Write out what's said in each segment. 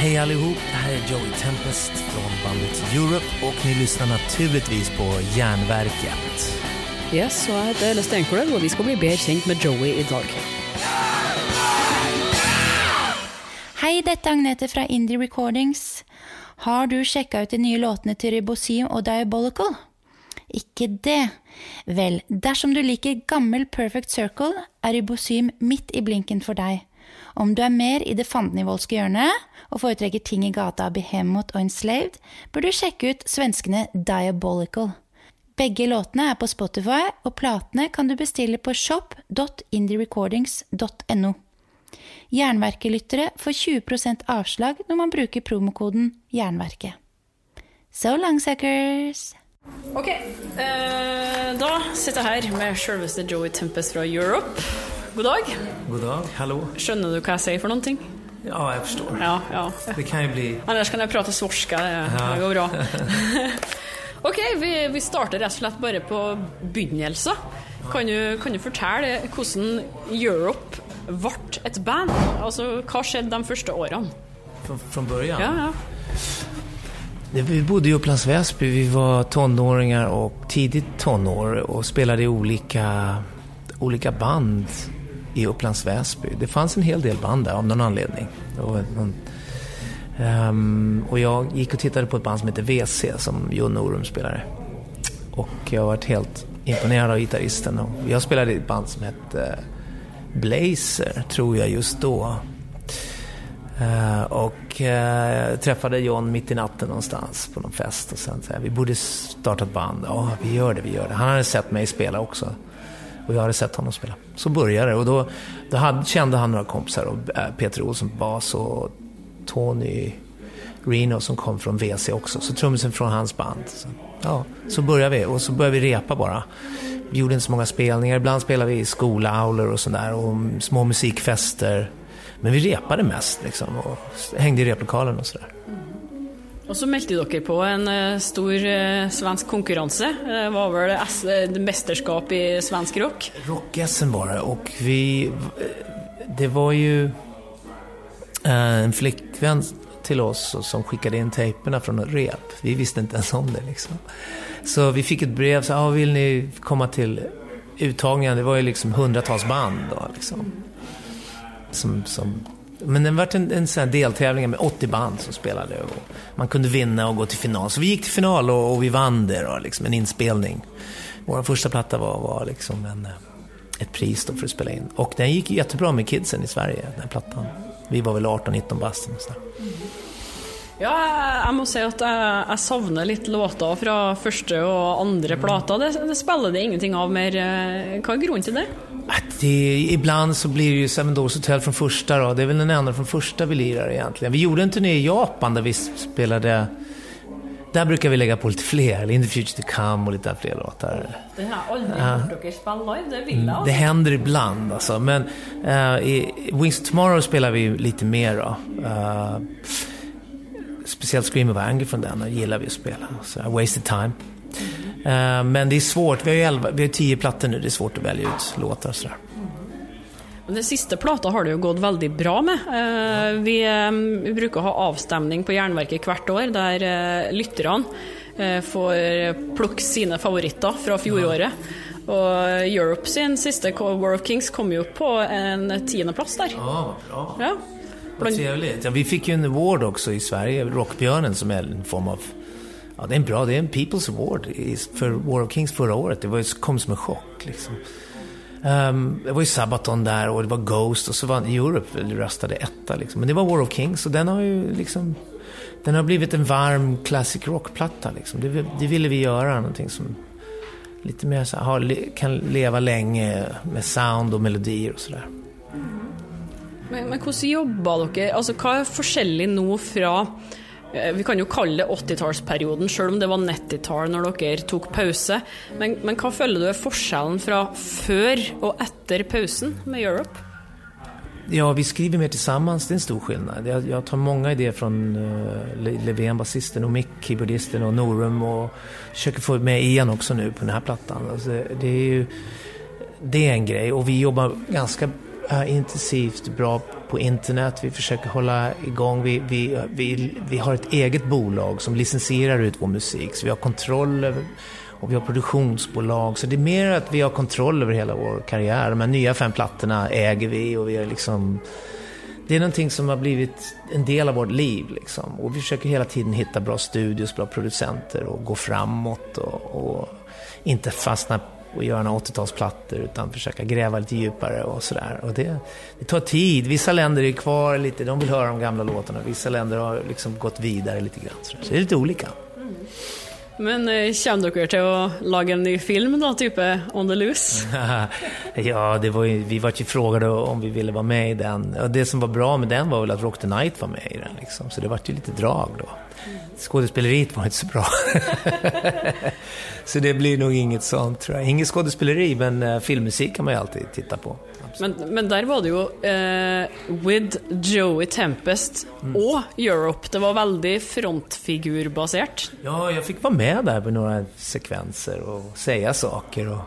Hej allihop, det här är Joey Tempest från bandet Europe och ni lyssnar naturligtvis på Järnverket. Yes, og jeg heter Elle Steinkolv, og vi skal bli bedre kjent med Joey i dag. Hei, dette er Agnete fra Indie Recordings. Har du sjekka ut de nye låtene til Ribosym og Diabolical? Ikke det? Vel, dersom du liker gammel Perfect Circle, er Ribosym midt i blinken for deg. Om du er mer i det fandenivoldske hjørnet og foretrekker ting i gata av Behemoth og Enslaved, bør du sjekke ut svenskene Diabolical. Begge låtene er på Spotify, og platene kan du bestille på shop.indierecordings.no. Jernverkelyttere får 20% avslag når man bruker promokoden Jernverket. So long, suckers! Ok, eh, da sitter jeg her med selveste Joey Tempest fra Europe. God dag. God dag, hallå. Skjønner du hva jeg sier for noen ting? Ja, jag förstår. Ja, ja. Det kan ju bli... Annars kan jeg prate svorska, det, det går bra. ok, vi, vi starter rett og slett bare på begynnelsen. Kan du, kan du fortelle hvordan Europe ble et band? Altså, hva skjedde de første årene? Från, från början? Ja, ja. Vi bodde i Upplands Väsby, vi var tonåringar och tidigt tonår och spelade i olika, olika band i Upplands Väsby. Det fanns en hel del band där av någon anledning. Det ehm, och jag gick och tittade på ett band som heter WC som Jon Norum spelade. Och jag varit helt imponerad av gitarristen. Och jag spelade i ett band som hette eh, Blazer, tror jag just då. Uh, och uh, träffade John mitt i natten någonstans på någon fest och sen så här, vi borde starta ett band. Ja, vi gör det, vi gör det. Han hade sett mig spela också. Och jag hade sett honom spela. Så började det och då, då hade, kände han några kompisar. Och, eh, Peter Olsson på bas och Tony Reno som kom från WC också. Så trummisen från hans band. Så, ja, så började vi och så började vi repa bara. Vi gjorde inte så många spelningar. Ibland spelade vi i skolaulor och sådär och små musikfester. Men vi repade mest liksom och hängde i replokalen och sådär. Og så meldte dere på en eh, stor eh, svensk konkurranse. Eh, det var det? S eh, i svensk rock? Rock-SM var det och vi... Det var ju en flickvän till oss som skickade in tejperna från ett rep. Vi visste inte ens om det liksom. Så vi fick ett brev, så ah, vill ni komma till uttagningen? Det var ju liksom hundratals band då liksom. Som, som, men det var en, en sån här deltävling med 80 band som spelade och man kunde vinna och gå till final. Så vi gick till final och, och vi vann det då, liksom en inspelning. Vår första platta var, var liksom en, eh, ett pris då för att spela in. Och den gick jättebra med kidsen i Sverige, den här plattan. Vi var väl 18-19 bast. Ja, jag måste säga att jag, jag jeg savner litt låter fra første og andre plata. Det, det spelade ingenting av mer. Eh, vad är grunden till det? Det, ibland så blir det ju Seven Doors Hotel från första då. Det är väl den enda från första vi lirar egentligen. Vi gjorde en turné i Japan där vi spelade... Där brukar vi lägga på lite fler. In the Future To Come och lite fler låtar. Det har jeg aldri hørt dere spille live. Det händer ibland alltså. Men eh, i Wings of Tomorrow spelar vi lite mer då. Eh, speciellt Scream of Anger från den gillar vi att spela. Så, wasted time. Eh, men det är svårt. Vi har ju elva, vi har tio plattor nu. Det är svårt att välja ut låtar och sådär. Den siste plata har det jo gått veldig bra med. Eh, Vi, eh, vi bruker å ha avstemning på Jernverket hvert år, der eh, lytterne får plukke sine favoritter fra fjoråret. Og Europe sin siste War of Kings kom jo på en tiendeplass der. Ja, bra. Ja. Vad trevligt. Ja, vi fick ju en award också i Sverige, Rockbjörnen, som är en form av... Ja, det är en bra, det är en People's Award för War of Kings förra året. Det var, kom som en chock liksom. Um, det var ju Sabaton där och det var Ghost och så vann Europe röstade etta liksom. Men det var War of Kings och den har ju liksom... Den har blivit en varm classic rockplatta liksom. Det, det ville vi göra, någonting som lite mer så här, har, kan leva länge med sound och melodier och sådär. Men, men hur jobbar ni? Alltså, vad er skillnaden nu från Eh, vi kan jo kalle det 80-tallsperioden, selv om det var 90-tall når dere tok pause. Men, men hva føler du er forskjellen fra før og etter pausen med Europe? Ja, vi skriver mer tillsammans, det är en stor skillnad. Jag, jag tar många idéer från eh, uh, Levén, basisten, och Mick, keyboardisten och Norum och försöker få med Ian också nu på den här plattan. Alltså, det är ju det är en grej och vi jobbar ganska är intensivt bra på internet. Vi försöker hålla igång. Vi, vi, vi, vi har ett eget bolag som licensierar ut vår musik. Så vi har kontroll över och vi har produktionsbolag. Så det är mer att vi har kontroll över hela vår karriär. De här nya fem plattorna äger vi och vi är liksom... Det är någonting som har blivit en del av vårt liv. Liksom. Och vi försöker hela tiden hitta bra studios, bra producenter och gå framåt och, och inte fastna och göra några 80-talsplattor utan försöka gräva lite djupare och sådär. Och det, det tar tid. Vissa länder är kvar lite, de vill höra de gamla låtarna. Vissa länder har liksom gått vidare lite grann. Så det är lite olika. Mm. Men eh, kommer dere til å lage en ny film, då, typ eh, On the Loose? ja, det var ju, vi var ju frågade om vi ville vara med i den. Och det som var bra med den var väl att Rock the Night var med i den. Liksom. Så det var ju lite drag då. Skådespeleriet var inte så bra. så det blir nog inget sånt, tror jag. Inget skådespeleri, men eh, filmmusik kan man ju alltid titta på. Men, men, där var det ju uh, With Joey Tempest mm. och Europe. Det var väldigt frontfigurbaserat. Ja, jag fick vara med där på några sekvenser och säga saker. Och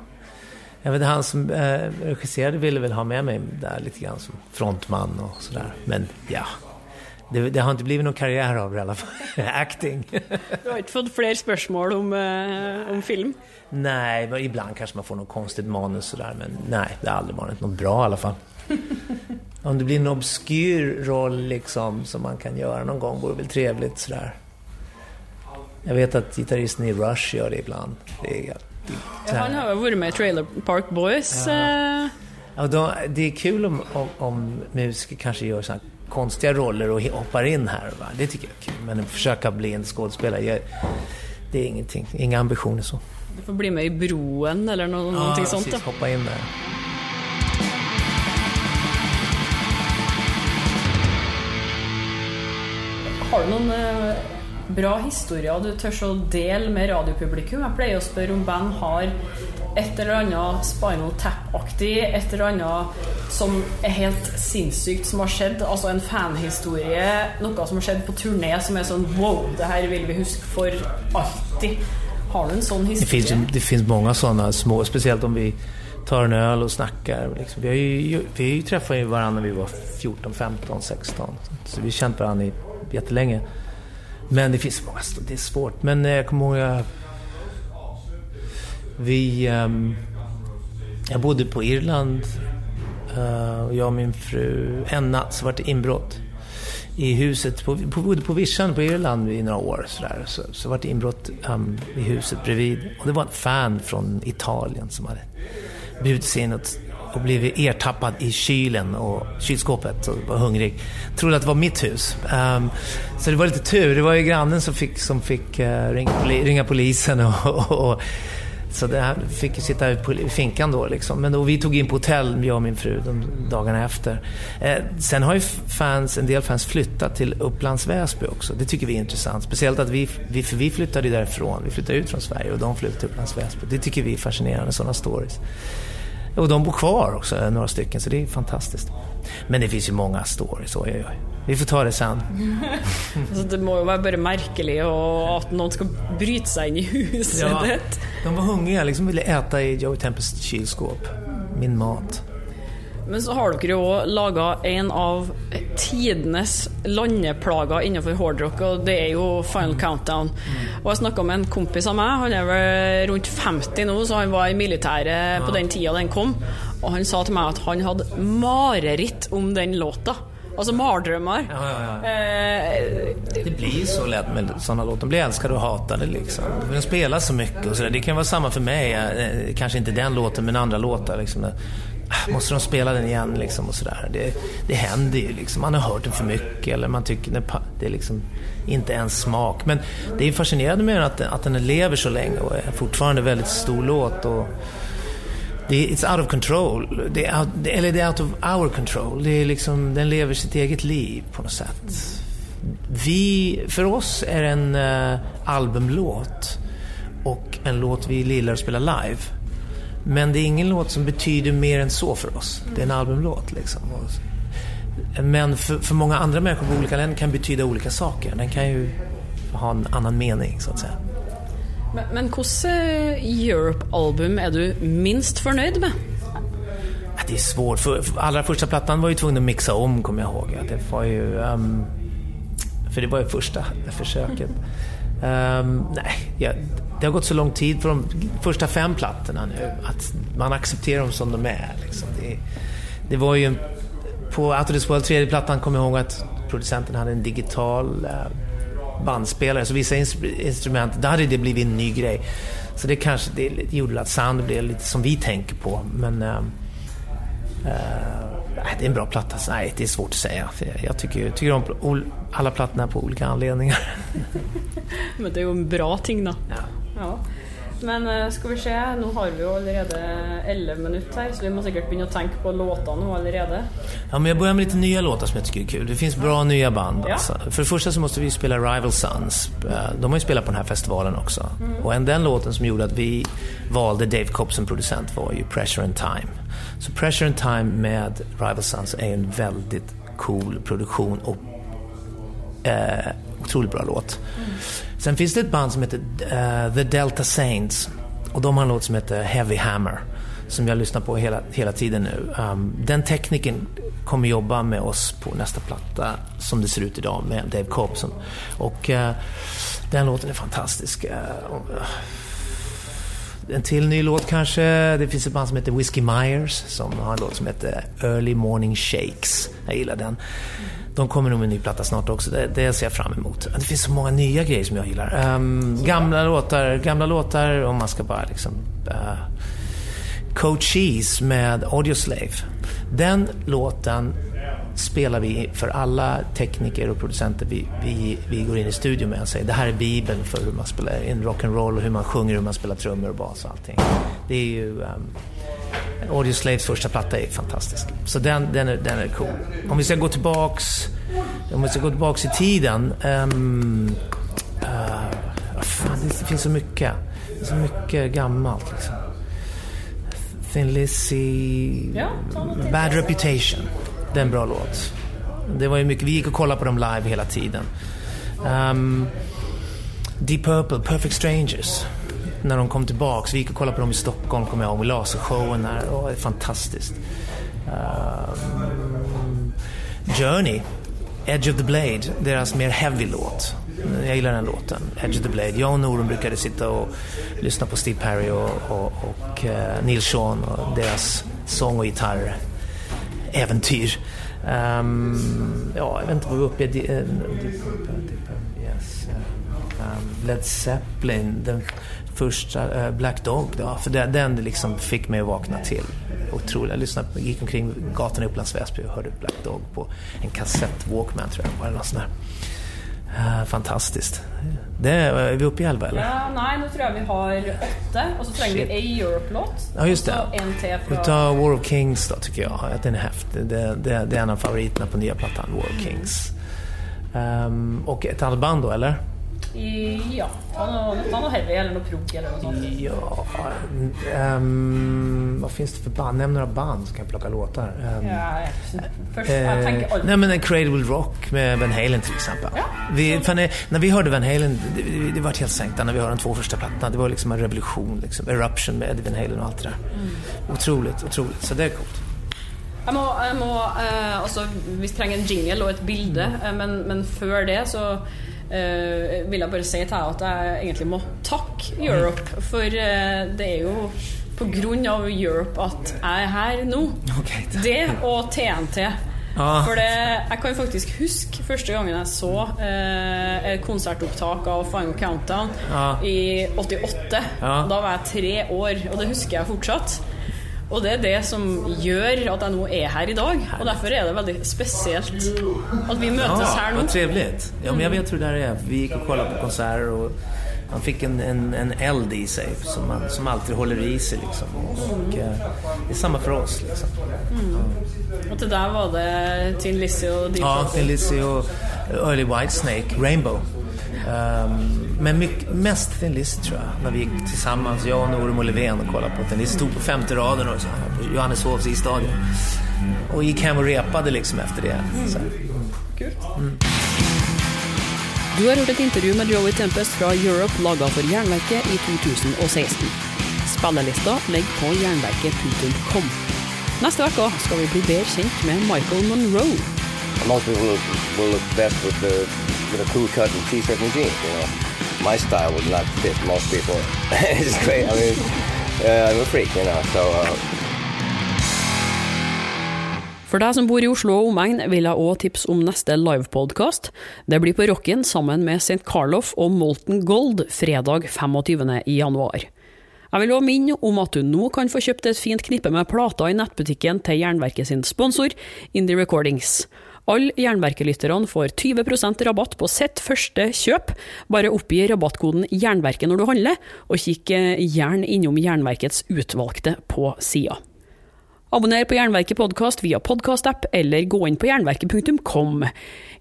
jag vet, han som eh, regisserade ville väl ha med mig där lite grann som frontman och sådär. Men ja, det, det, har inte blivit någon karriär av det i alla fall. Acting. Du har inte fått fler spörsmål om, eh, om film? Nej, men ibland kanske man får något konstigt manus sådär. Men nej, det har aldrig varit något bra i alla fall. om det blir en obskyr roll liksom som man kan göra någon gång vore väl trevligt sådär. Jag vet att gitarristen i Rush gör det ibland. Det är, det, han har varit med i Trailer Park Boys. Ja. Eh. Ja, då, det är kul om, om, om musiker kanske gör sådana konstiga roller och hoppar in här. Va? Det tycker jag är kul. Men att försöka bli en skådespelare, det är ingenting. Inga ambitioner så. Du får bli med i Broen eller no ja, någonting sånt precis, hoppa in där. Har du någon eh, bra historia du törs att dela med radiopublikum? Jag brukar fråga om band har ett eller annat Spinal Tap-aktig, ett eller annat som är helt sinnssykt som har skett, alltså en fanhistoria, något som har skett på turné som är sån wow, det här vill vi huska för alltid. Har du en sån historia? Det finns, det finns många sådana små, speciellt om vi tar en öl och snackar. Liksom. Vi har ju, vi har ju varandra när vi var 14, 15, 16. Så vi har känt varandra jättelänge. Men det finns många, det är svårt. Men eh, jag kommer ihåg, jag vi... Ehm, jag bodde på Irland. Eh, och jag och min fru. En natt så var det inbrott i huset. På, på, bodde på vischan på Irland i några år. Så, där. så, så var det inbrott um, i huset bredvid. Och det var en fan från Italien som hade bjudit sig in och, och blivit ertappad i kylen och kylskåpet och var hungrig. Trodde att det var mitt hus. Um, så det var lite tur. Det var ju grannen som fick, som fick uh, ringa, ringa, polisen och, och, och så det här fick ju sitta i finkan då liksom. Men då, vi tog in på hotell, jag och min fru, de dagarna efter. Eh, sen har ju fans, en del fans flyttat till Upplands Väsby också. Det tycker vi är intressant. Speciellt att vi, vi, för vi flyttade därifrån. Vi flyttade ut från Sverige och de flyttade till Upplands Väsby. Det tycker vi är fascinerande, sådana stories. Och de bor kvar också, några stycken, så det är fantastiskt. Men det finns ju många stories, oj, oj, oj. Vi får ta det sen. så det måste ju vara bara märkligt att någon ska bryta sig in i huset. Ja, de var hungriga, liksom ville äta i Joey Tempest kylskåp. Min mat. Men så har dere jo laga en av tidenes landeplager innenfor hardrock, og det er jo Final Countdown. Og Jeg snakka med en kompis av meg, han er vel rundt 50 nå, så han var i militæret på den tida den kom. Og han sa til meg at han hadde mareritt om den låta. Alltså mardrömmar. Ja, ja, ja. Eh, det blir så lätt med sådana låtar. De blir älskade och hatade liksom. De spelar så mycket och sådär. Det kan vara samma för mig. Eh, kanske inte den låten, men andra låtar. Liksom. Måste de spela den igen liksom och sådär. Det, det händer ju liksom. Man har hört den för mycket eller man tycker det är liksom inte ens smak. Men det är fascinerande med att, att den lever så länge och är fortfarande väldigt stor låt. Och, det it's out of control. Det är eller det är out of our control. Det är liksom, den lever sitt eget liv på något sätt. Vi, för oss är det en uh, albumlåt och en låt vi gillar att spela live. Men det är ingen låt som betyder mer än så för oss. Det är en albumlåt liksom. Men för, för många andra människor på olika länder kan betyda olika saker. Den kan ju ha en annan mening så att säga. Men, men hvilket Europe-album är du minst förnöjd med? det är svårt. För, för allra första plattan var ju tvungen att mixa om, kommer jag ihåg. Det var ju... Um, för det var ju första försöket. Um, nej, ja, det har gått så lång tid för de första fem plattorna nu att man accepterar dem som de är. Liksom. Det, det, var ju... På Out of this World, tredje plattan, kommer jag ihåg att producenten hade en digital uh, bandspelare. Så vissa instrument, där hade det blivit en ny grej. Så det kanske det gjorde att sound blev lite som vi tänker på. Men... Uh, det är en bra platta. Nej, det är svårt att säga. Jag tycker, tycker om alla plattorna på olika anledningar. Men det är ju en bra ting då. Ja. Ja. Men uh, ska vi se, nu har vi ju redan 11 minuter här så vi måste säkert börja tänka på låtar nu redan. Ja, men jag börjar med lite nya låtar som jag tycker är kul. Det finns bra nya band. Ja. Alltså. För det första så måste vi spela Rival Sons. Eh, de har ju spelat på den här festivalen också. Mm. Och en den låten som gjorde att vi valde Dave Cobb som producent var ju Pressure and Time. Så Pressure and Time med Rival Sons är en väldigt cool produktion och eh, otroligt bra låt. Mm. Sen finns det ett band som heter uh, The Delta Saints och de har en låt som heter Heavy Hammer som jag lyssnar på hela, hela tiden nu. Um, den tekniken kommer jobba med oss på nästa platta som det ser ut idag med Dave Cobson. Och uh, den låten är fantastisk. Uh, en till ny låt kanske. Det finns ett band som heter Whiskey Myers som har en låt som heter Early Morning Shakes. Jag gillar den. De kommer nog med en ny platta snart också. Det, det ser jag fram emot. Det finns så många nya grejer som jag gillar. Um, gamla låtar, gamla låtar om man ska bara liksom... Uh, Coach Cheese med Audioslave. Den låten spelar vi för alla tekniker och producenter vi, vi, vi går in i studion med och säger det här är bibeln för hur man spelar in rock'n'roll och hur man sjunger, hur man spelar trummor och bas och allting. Det är ju... Um, Audio Slaves första platta är fantastisk. Så den, den, är, den är cool. Om vi ska gå tillbaks, om vi ska gå tillbaks i tiden. Um, uh, fan, det finns så mycket. Det är så mycket gammalt liksom. Thin Lizzy, ja, Bad Reputation. Det är en bra låt. Det var ju mycket, vi gick och kollade på dem live hela tiden. Um, Deep Purple, Perfect Strangers. När de kom tillbaks, vi gick och kollade på dem i Stockholm, kommer jag ihåg, med lasershowen där. Oh, det är fantastiskt. Um, Journey, Edge of the Blade, deras mer heavy låt. Jag gillar den låten, Edge of the Blade. Jag och Norum brukade sitta och lyssna på Steve Perry och, och, och uh, Neil Sean och deras sång och gitarr äventyr. Um, ja, jag vet inte vad vi är uppe i. Eh, yes. Um, Led Zeppelin, den första, uh, Black Dog då, för den, den liksom fick mig att vakna till. Otroligt. Jag lyssnade, gick omkring gatan i Upplands Väsby och hörde Black Dog på en kassett Walkman tror jag, sånt där. Uh, fantastiskt. Det, är vi uppe i elva eller? Ja, nej, nu tror jag vi har åtta och så tränger vi a Europe-låt. Ja, just det. en till från... Vi tar War of Kings då tycker jag. Den är häftig. Det, det, det är en av favoriterna på nya plattan, War of Kings. Um, och ett annat band då eller? Ja, ta något heavy eller något prog eller något sånt. Ja, um, vad finns det för band? Nämn några band som kan plocka låtar. Um, ja, först, eh, jag tänker... Nej men Cradle Will Rock med Van Halen till exempel. Ja, vi, när vi hörde Van Halen, det, det, det var helt sänkta när vi hörde de två första plattorna. Det var liksom en revolution. Liksom. Eruption med Eddie Van Halen och allt det där. Mm. Otroligt, otroligt. Så det är coolt. Jeg må, jeg må eh, altså, Vi trenger en jingle og et bilde, mm. Eh, men, men før det så uh, vil jeg bare si til at jeg egentlig må takke Europe. For uh, det er jo av Europe at jeg er her nå. Okay, det og TNT. Ah. For det, jeg kan faktisk huske første gangen jeg så eh, et konsertopptak av Final Countdown ah. i 88. Ah. Da var jeg tre år, og det husker jeg fortsatt. Og det er det som gjør at jeg nå er her i dag. Och därför är det väldigt speciellt att vi möts ja, här nu. Vad trevligt. Ja, men jag vet hur det här är. Vi gick och kollade på konserter och man fick en, en, en eld i sig som, man, som alltid håller i sig. Liksom. Och, mm. det är samma för oss. Liksom. Mm. Och det där var det Tin Lizzy och Deep Ja, Tin Lizzy och Early Whitesnake, Rainbow. Um, men mycket, mest Thin Lizzy tror jag, när vi gick tillsammans, jag och Norum och Löfven och kollade på Thin Lizzy. Stod på femte raden och så, på Johanneshovs isstadion. Och gick hem och repade liksom efter det. Så. Kul. Mm. Du har hört ett intervju med Joey Tempest från Europe laga för Jernverket i 2016. Spellistan ligger på jernverket.com. Neste uke skal vi bli bedre kjent med Michael Monroe. Most people look, will look best with the with a crew cut and t-shirt and jeans. You know, my style would not fit most people. it's great. I mean, uh, I'm a freak, you know. So uh, For deg som bor i Oslo og omegn, vil jeg òg tipse om neste livepodkast. Det blir på Rocken sammen med St. Carlof og Molten Gold fredag 25. Jeg vil òg minne om at du nå kan få kjøpt et fint knippe med plater i nettbutikken til Jernverket sin sponsor, Indie Recordings. Alle Jernverket-lytterne får 20% rabatt på sitt første kjøp. Bare oppgi rabattkoden Jernverket når du handler, og kikk eh, gjerne innom Jernverkets utvalgte på sida. Abonner på Jernverket podkast via podkastapp, eller gå inn på jernverket.kom.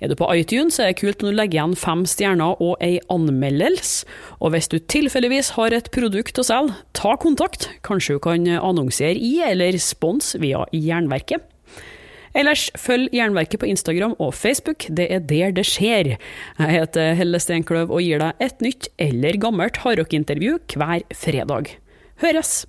Er du på iTunes, er det kult om du legger igjen fem stjerner og ei anmeldelse. Og hvis du tilfeldigvis har et produkt å selge, ta kontakt. Kanskje du kan annonsere i eller spons via Jernverket. Ellers følg Jernverket på Instagram og Facebook, det er der det skjer. Jeg heter Helle Steinkløv og gir deg et nytt eller gammelt hardrockintervju hver fredag. Høres!